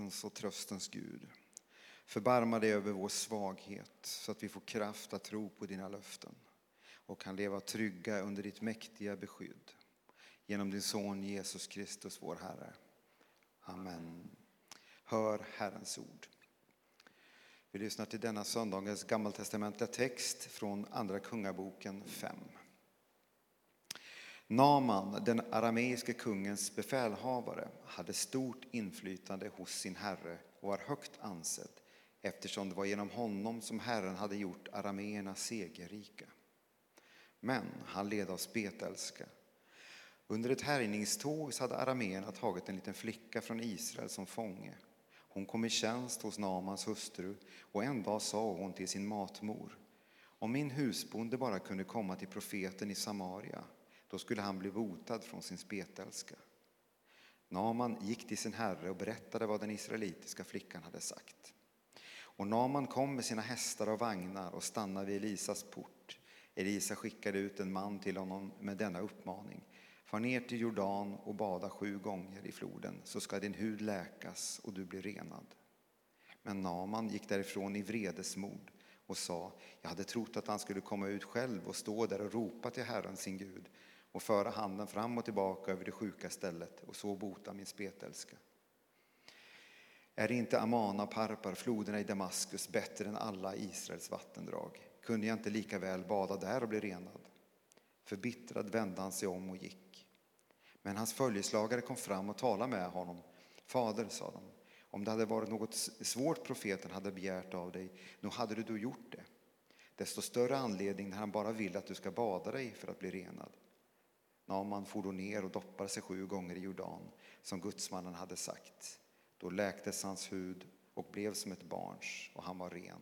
kärlekens och tröstens Gud. Förbarma dig över vår svaghet så att vi får kraft att tro på dina löften och kan leva trygga under ditt mäktiga beskydd. Genom din son Jesus Kristus, vår Herre. Amen. Hör Herrens ord. Vi lyssnar till denna söndagens gammaltestamentliga text från Andra Kungaboken 5. Naman, den arameiske kungens befälhavare, hade stort inflytande hos sin herre och var högt ansedd eftersom det var genom honom som Herren hade gjort arameerna segerrika. Men han led av spetälska. Under ett härjningståg hade arameerna tagit en liten flicka från Israel som fånge. Hon kom i tjänst hos Namans hustru och en dag sa hon till sin matmor om min husbonde bara kunde komma till profeten i Samaria då skulle han bli botad från sin spetälska. Naman gick till sin herre och berättade vad den israelitiska flickan hade sagt. Och Naman kom med sina hästar och vagnar och stannade vid Elisas port. Elisa skickade ut en man till honom med denna uppmaning. Far ner till Jordan och bada sju gånger i floden så ska din hud läkas och du blir renad. Men Naman gick därifrån i vredesmod och sa, jag hade trott att han skulle komma ut själv och stå där och ropa till Herren sin Gud och föra handen fram och tillbaka över det sjuka stället och så bota min spetälska. Är inte Amana och Parpar, floderna i Damaskus, bättre än alla Israels vattendrag? Kunde jag inte lika väl bada där och bli renad? Förbittrad vände han sig om och gick. Men hans följeslagare kom fram och talade med honom. Fader, sa de, om det hade varit något svårt profeten hade begärt av dig, nog hade du då gjort det. Desto större anledning när han bara vill att du ska bada dig för att bli renad. Naman for då ner och doppade sig sju gånger i Jordan, som gudsmannen hade sagt. Då läktes hans hud och blev som ett barns, och han var ren.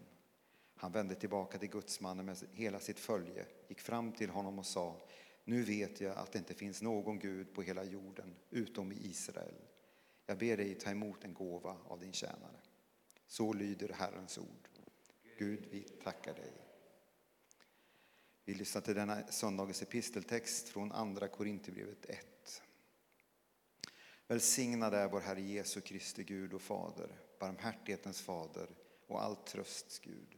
Han vände tillbaka till gudsmannen med hela sitt följe, gick fram till honom och sa Nu vet jag att det inte finns någon Gud på hela jorden utom i Israel. Jag ber dig ta emot en gåva av din tjänare. Så lyder Herrens ord. Gud, vi tackar dig. Vi lyssnar till denna söndagens episteltext från Andra Korinthierbrevet 1. Välsignad är vår Herre Jesu Kristi Gud och Fader, barmhärtighetens Fader och all trösts Gud.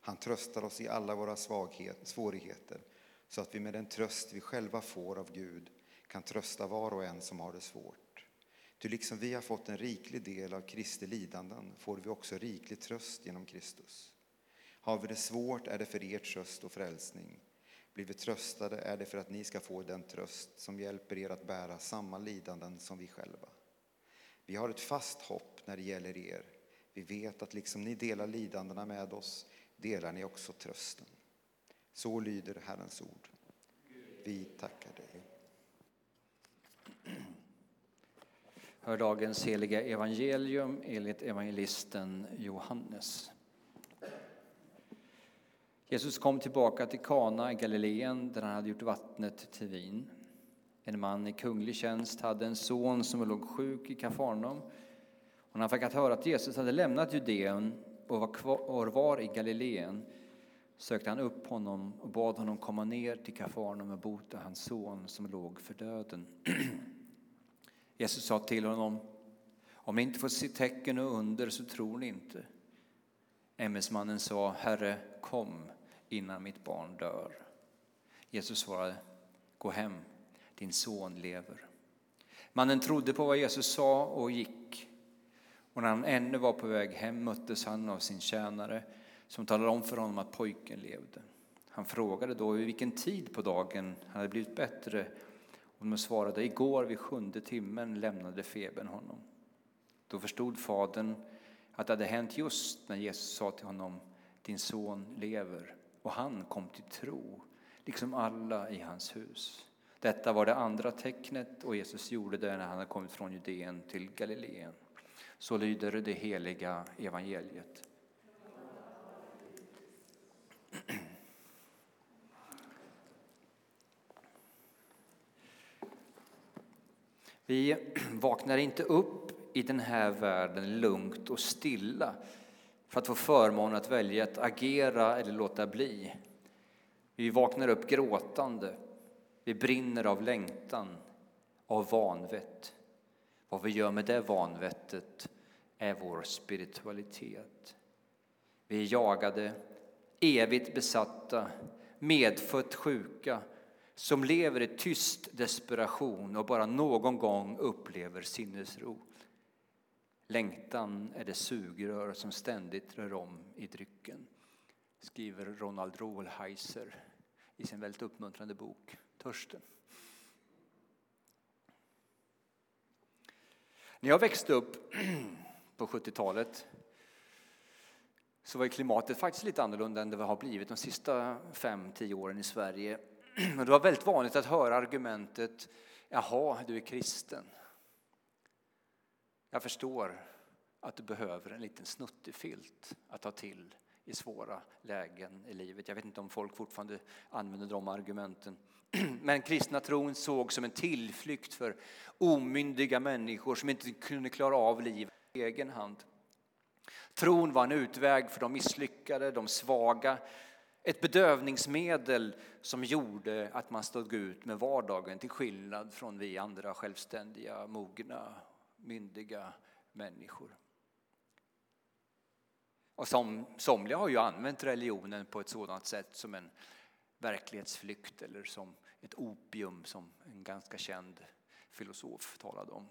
Han tröstar oss i alla våra svaghet, svårigheter så att vi med den tröst vi själva får av Gud kan trösta var och en som har det svårt. Ty liksom vi har fått en riklig del av Kristi lidanden får vi också riklig tröst genom Kristus. Har vi det svårt är det för er tröst och frälsning. Blir vi tröstade är det för att ni ska få den tröst som hjälper er att bära samma lidanden som vi själva. Vi har ett fast hopp när det gäller er. Vi vet att liksom ni delar lidandena med oss delar ni också trösten. Så lyder Herrens ord. Vi tackar dig. Hör dagens heliga evangelium enligt evangelisten Johannes. Jesus kom tillbaka till Kana i Galileen där han hade gjort vattnet till vin. En man i kunglig tjänst hade en son som låg sjuk i Kafarnaum. Och när han fick att höra att Jesus hade lämnat Judeen och var, kvar, var i Galileen sökte han upp honom och bad honom komma ner till Kafarnaum och bota hans son som låg för döden. Jesus sa till honom, om ni inte får se tecken och under så tror ni inte. MS-mannen sa, Herre, kom innan mitt barn dör. Jesus svarade, gå hem, din son lever. Mannen trodde på vad Jesus sa och gick. Och när han ännu var på väg hem möttes han av sin tjänare som talade om för honom att pojken levde. Han frågade då vid vilken tid på dagen han hade blivit bättre och de svarade igår vid sjunde timmen lämnade febern honom. Då förstod fadern att det hade hänt just när Jesus sa till honom din son lever och han kom till tro, liksom alla i hans hus. Detta var det andra tecknet och Jesus gjorde det när han hade kommit från Judeen till Galileen. Så lyder det heliga evangeliet. Vi vaknar inte upp i den här världen lugnt och stilla för att få förmånen att välja att agera eller låta bli. Vi vaknar upp gråtande, vi brinner av längtan, av vanvett. Vad vi gör med det vanvettet är vår spiritualitet. Vi är jagade, evigt besatta, medfött sjuka som lever i tyst desperation och bara någon gång upplever sinnesro. Längtan är det sugrör som ständigt rör om i drycken, skriver Ronald Rohlheiser i sin väldigt uppmuntrande bok Törsten. När jag växte upp på 70-talet så var klimatet faktiskt lite annorlunda än det har blivit de sista fem, tio åren i Sverige. Det var väldigt vanligt att höra argumentet Jaha, du är kristen. Jag förstår att du behöver en liten snuttefilt att ta till i svåra lägen i livet. Jag vet inte om folk fortfarande använder de argumenten. Men kristna tron såg som en tillflykt för omyndiga människor som inte kunde klara av livet på egen hand. Tron var en utväg för de misslyckade, de svaga. Ett bedövningsmedel som gjorde att man stod ut med vardagen till skillnad från vi andra självständiga, mogna, myndiga människor. Och som, somliga har ju använt religionen på ett sådant sätt som en verklighetsflykt eller som ett opium som en ganska känd filosof talade om.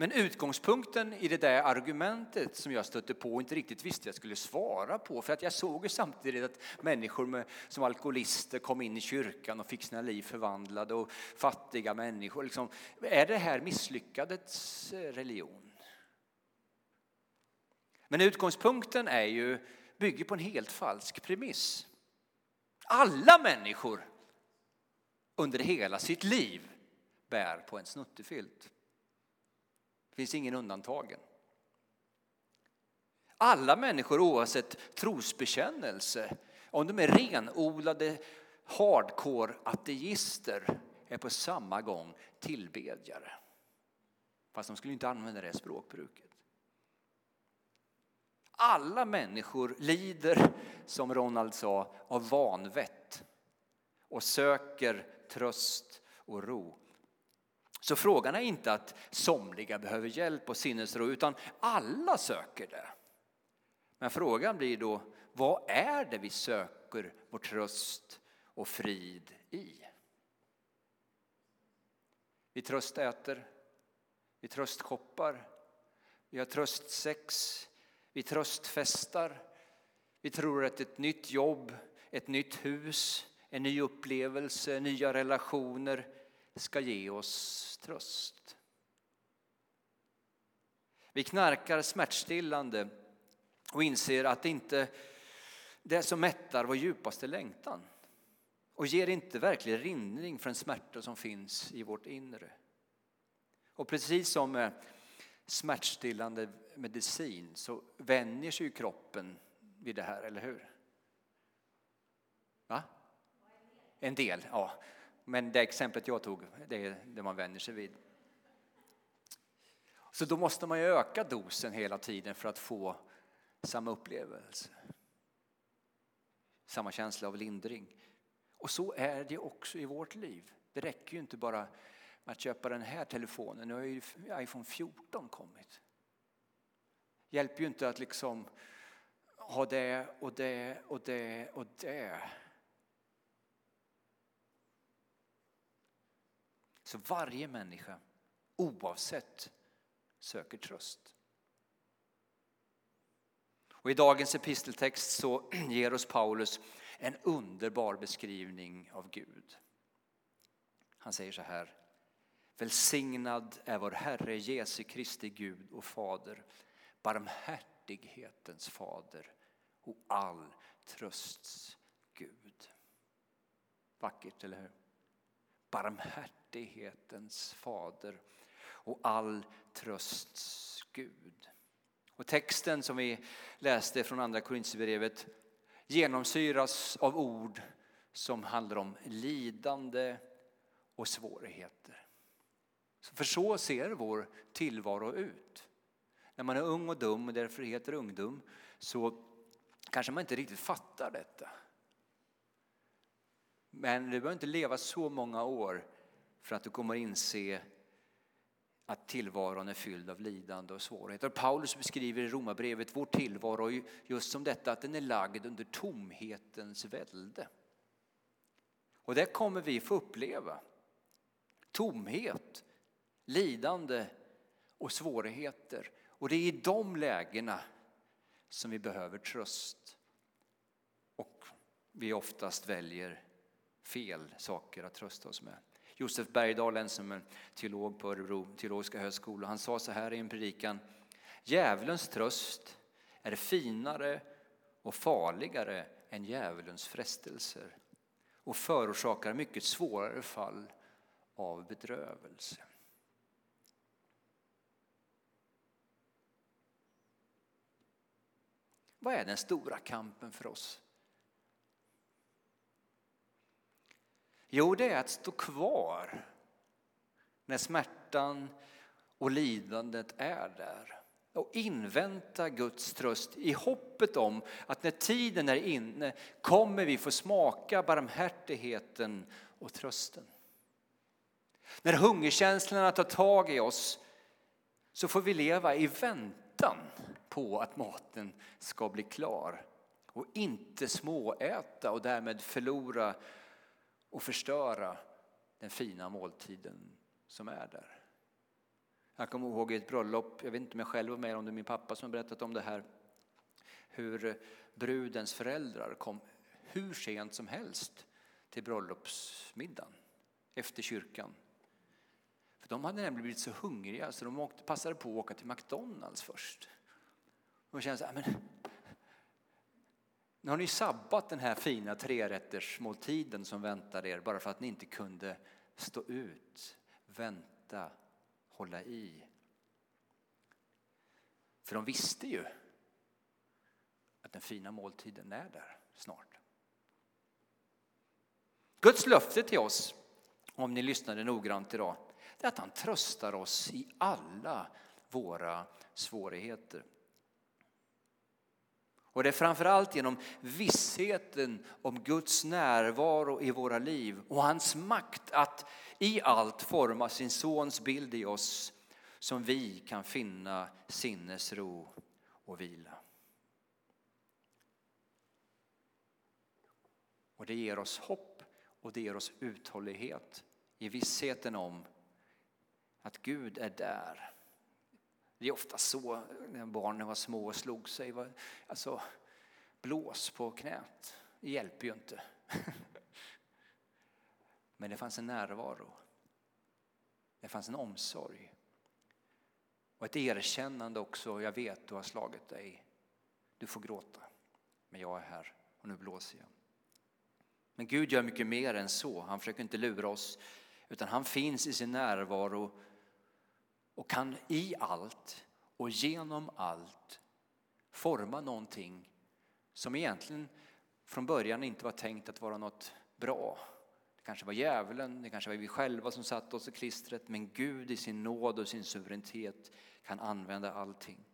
Men utgångspunkten i det där argumentet som jag stötte på och inte riktigt visste jag skulle svara på, för att jag såg ju samtidigt att människor med, som alkoholister kom in i kyrkan och fick sina liv förvandlade och fattiga människor. Liksom, är det här misslyckadets eh, religion? Men utgångspunkten är ju, bygger på en helt falsk premiss. Alla människor under hela sitt liv bär på en snuttefilt. Det finns ingen undantagen. Alla människor oavsett trosbekännelse, om de är renodlade hardcore ateister, är på samma gång tillbedjare. Fast de skulle inte använda det språkbruket. Alla människor lider, som Ronald sa, av vanvett och söker tröst och ro. Så frågan är inte att somliga behöver hjälp och sinnesro, utan alla söker det. Men frågan blir då, vad är det vi söker vår tröst och frid i? Vi tröstäter, vi tröstshoppar, vi har tröstsex, vi tröstfestar. Vi tror att ett nytt jobb, ett nytt hus, en ny upplevelse, nya relationer ska ge oss tröst. Vi knarkar smärtstillande och inser att det inte det som mättar vår djupaste längtan och ger inte verklig rinning för den smärta som finns i vårt inre. Och precis som med smärtstillande medicin så vänjer sig kroppen vid det här, eller hur? Va? En del, ja. Men det exemplet jag tog, det är det man vänjer sig vid. Så då måste man ju öka dosen hela tiden för att få samma upplevelse. Samma känsla av lindring. Och så är det också i vårt liv. Det räcker ju inte bara med att köpa den här telefonen. Nu har ju iPhone 14 kommit. Hjälper ju inte att liksom ha det och det och det och det. Så varje människa, oavsett, söker tröst. Och I dagens episteltext så ger oss Paulus en underbar beskrivning av Gud. Han säger så här. Välsignad är vår Herre Jesu Kristi Gud och Fader, barmhärtighetens fader och all trösts Gud. Vackert, eller hur? Barmhärtighetens fader och all trösts Gud. Och texten som vi läste från Andra Korinthierbrevet genomsyras av ord som handlar om lidande och svårigheter. För så ser vår tillvaro ut. När man är ung och dum och därför heter ungdom så kanske man inte riktigt fattar detta. Men du behöver inte leva så många år för att du kommer inse att tillvaron är fylld av lidande och svårigheter. Paulus beskriver i Romarbrevet vår tillvaro just som detta att den är lagd under tomhetens välde. Och det kommer vi få uppleva. Tomhet, lidande och svårigheter. Och det är i de lägena som vi behöver tröst. Och vi oftast väljer fel saker att trösta oss med. Josef Bergdahl, som är teolog på Örebro teologiska högskola, han sa så här i en predikan. Djävulens tröst är finare och farligare än djävulens frestelser och förorsakar mycket svårare fall av bedrövelse. Vad är den stora kampen för oss? Jo, det är att stå kvar när smärtan och lidandet är där och invänta Guds tröst i hoppet om att när tiden är inne kommer vi få smaka barmhärtigheten och trösten. När hungerkänslorna tar tag i oss så får vi leva i väntan på att maten ska bli klar och inte småäta och därmed förlora och förstöra den fina måltiden som är där. Jag kommer ihåg ett bröllop, jag vet inte om jag själv var med om det min pappa som berättat om det här, hur brudens föräldrar kom hur sent som helst till bröllopsmiddagen efter kyrkan. För de hade nämligen blivit så hungriga så de åkte, passade på att åka till McDonalds först. Och kände så här, men nu har ni sabbat den här fina trerättersmåltiden som väntar er bara för att ni inte kunde stå ut, vänta, hålla i. För de visste ju att den fina måltiden är där snart. Guds löfte till oss, om ni lyssnade noggrant idag, är att han tröstar oss i alla våra svårigheter. Och det är framförallt genom vissheten om Guds närvaro i våra liv och hans makt att i allt forma sin sons bild i oss som vi kan finna sinnesro och vila. Och det ger oss hopp och det ger oss uthållighet i vissheten om att Gud är där det är ofta så när barnen var små och slog sig. Alltså, blås på knät, det hjälper ju inte. Men det fanns en närvaro. Det fanns en omsorg. Och ett erkännande också. Jag vet du har slagit dig. Du får gråta. Men jag är här och nu blåser jag. Men Gud gör mycket mer än så. Han försöker inte lura oss. Utan han finns i sin närvaro och kan i allt och genom allt forma någonting som egentligen från början inte var tänkt att vara något bra. Det kanske var djävulen, det kanske var vi själva som satte oss i klistret men Gud i sin nåd och sin suveränitet kan använda allting.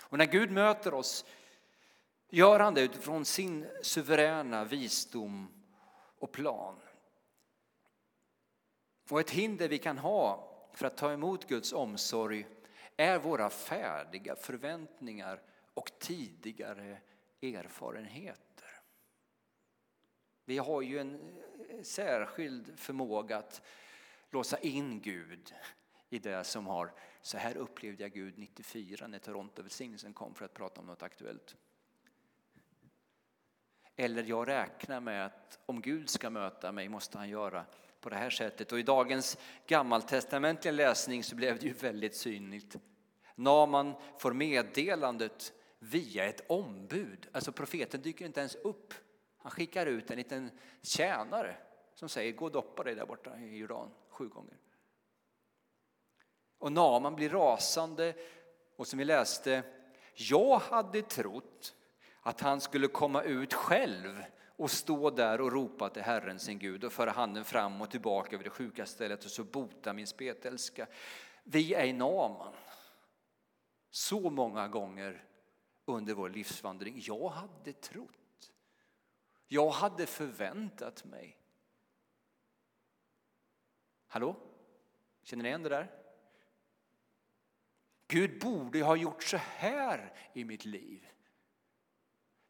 Och när Gud möter oss gör han det utifrån sin suveräna visdom och plan. Och ett hinder vi kan ha för att ta emot Guds omsorg är våra färdiga förväntningar och tidigare erfarenheter. Vi har ju en eh, särskild förmåga att låsa in Gud i det som har, så här upplevde jag Gud 94 när Torontovälsignelsen kom för att prata om något aktuellt. Eller jag räknar med att om Gud ska möta mig måste han göra på det här sättet. Och i dagens gammaltestamentliga läsning så blev det ju väldigt synligt. Naman får meddelandet via ett ombud. Alltså profeten dyker inte ens upp. Han skickar ut en liten tjänare som säger gå och doppa dig där borta i Jordan sju gånger. Och Naman blir rasande och som vi läste, jag hade trott att han skulle komma ut själv och stå där och ropa till Herren sin Gud och föra handen fram och tillbaka över det sjuka stället och så bota min spetälska. Vi är i Naman. Så många gånger under vår livsvandring. Jag hade trott. Jag hade förväntat mig. Hallå? Känner ni igen det där? Gud borde ha gjort så här i mitt liv.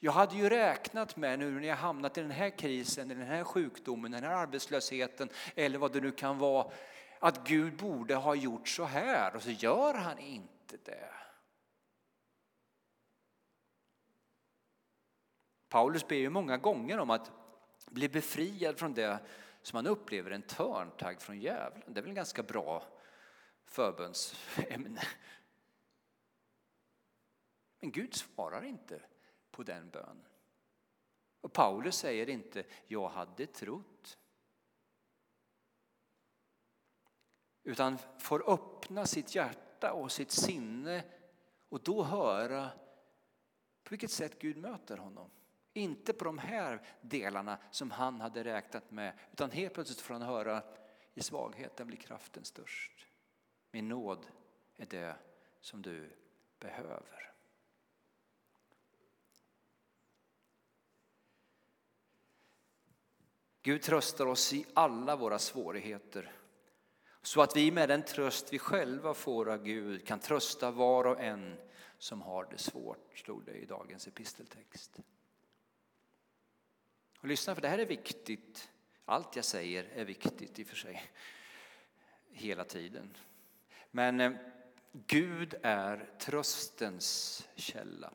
Jag hade ju räknat med nu när jag hamnat i den här krisen, den här sjukdomen, den här arbetslösheten eller vad det nu kan vara, att Gud borde ha gjort så här och så gör han inte det. Paulus ber ju många gånger om att bli befriad från det som han upplever en törntagg från djävulen. Det är väl en ganska bra förbönsämne. Men Gud svarar inte på den bönen. Och Paulus säger inte jag hade trott. Utan får öppna sitt hjärta och sitt sinne och då höra på vilket sätt Gud möter honom. Inte på de här delarna som han hade räknat med utan helt plötsligt får han höra i svagheten blir kraften störst. Min nåd är det som du behöver. Gud tröstar oss i alla våra svårigheter så att vi med den tröst vi själva får av Gud kan trösta var och en som har det svårt, stod det i dagens episteltext. Och lyssna, för det här är viktigt. Allt jag säger är viktigt i och för sig, hela tiden. Men eh, Gud är tröstens källa.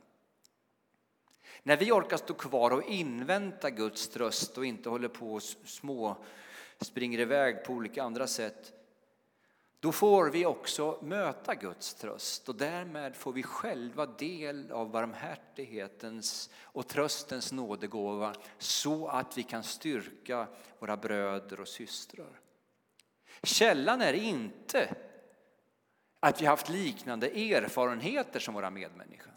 När vi orkar stå kvar och invänta Guds tröst och inte håller på och små springer iväg på olika andra sätt då får vi också möta Guds tröst och därmed får vi själva del av barmhärtighetens och tröstens nådegåva så att vi kan styrka våra bröder och systrar. Källan är inte att vi haft liknande erfarenheter som våra medmänniskor.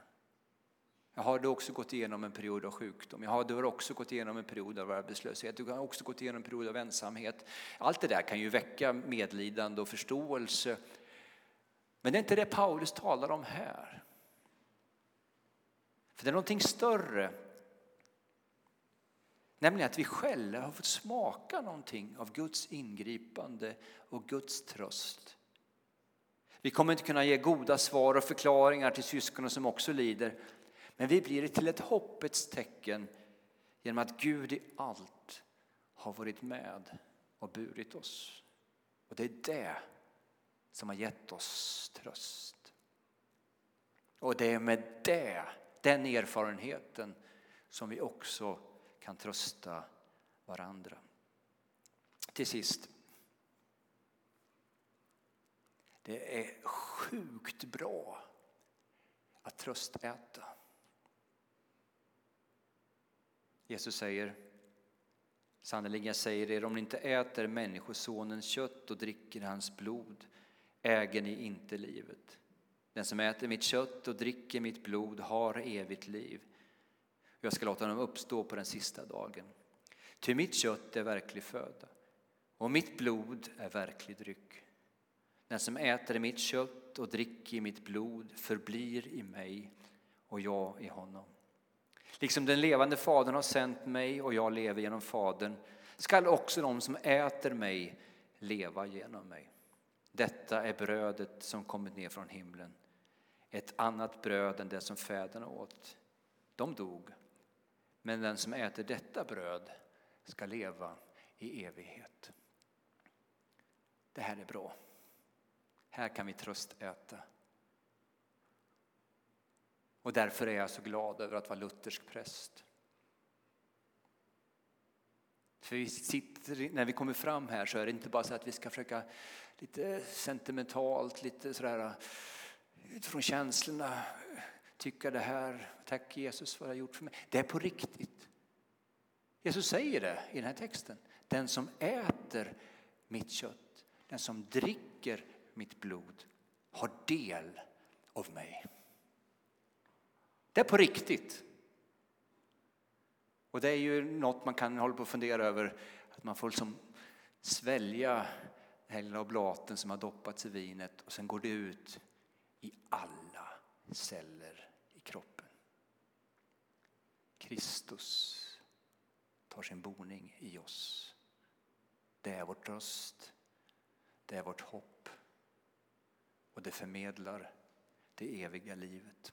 Jag har också gått igenom en period av sjukdom, jag hade också gått igenom en period av arbetslöshet, jag hade också gått igenom en period av ensamhet. Allt det där kan ju väcka medlidande och förståelse. Men det är inte det Paulus talar om här. För det är någonting större. Nämligen att vi själva har fått smaka någonting av Guds ingripande och Guds tröst. Vi kommer inte kunna ge goda svar och förklaringar till syskonen som också lider. Men vi blir till ett hoppets tecken genom att Gud i allt har varit med och burit oss. Och det är det som har gett oss tröst. Och det är med det, den erfarenheten som vi också kan trösta varandra. Till sist. Det är sjukt bra att tröstäta. Jesus säger, sannerligen jag säger er, om ni inte äter Människosonens kött och dricker hans blod äger ni inte livet. Den som äter mitt kött och dricker mitt blod har evigt liv. Jag ska låta honom uppstå på den sista dagen. Ty mitt kött är verklig föda och mitt blod är verklig dryck. Den som äter mitt kött och dricker mitt blod förblir i mig och jag i honom. Liksom den levande Fadern har sänt mig och jag lever genom Fadern skall också de som äter mig leva genom mig. Detta är brödet som kommit ner från himlen, ett annat bröd än det som fäderna åt. De dog, men den som äter detta bröd ska leva i evighet. Det här är bra. Här kan vi tröstäta. Och därför är jag så glad över att vara luthersk präst. För vi sitter, när vi kommer fram här så är det inte bara så att vi ska försöka lite sentimentalt, lite sådär eh, utifrån känslorna tycka det här, tack Jesus för vad du har gjort för mig. Det är på riktigt. Jesus säger det i den här texten. Den som äter mitt kött, den som dricker mitt blod har del av mig. Det är på riktigt. Och det är ju något man kan hålla på fundera över, att man får liksom svälja den här lilla oblaten som har doppats i vinet och sen går det ut i alla celler i kroppen. Kristus tar sin boning i oss. Det är vår tröst, det är vårt hopp och det förmedlar det eviga livet.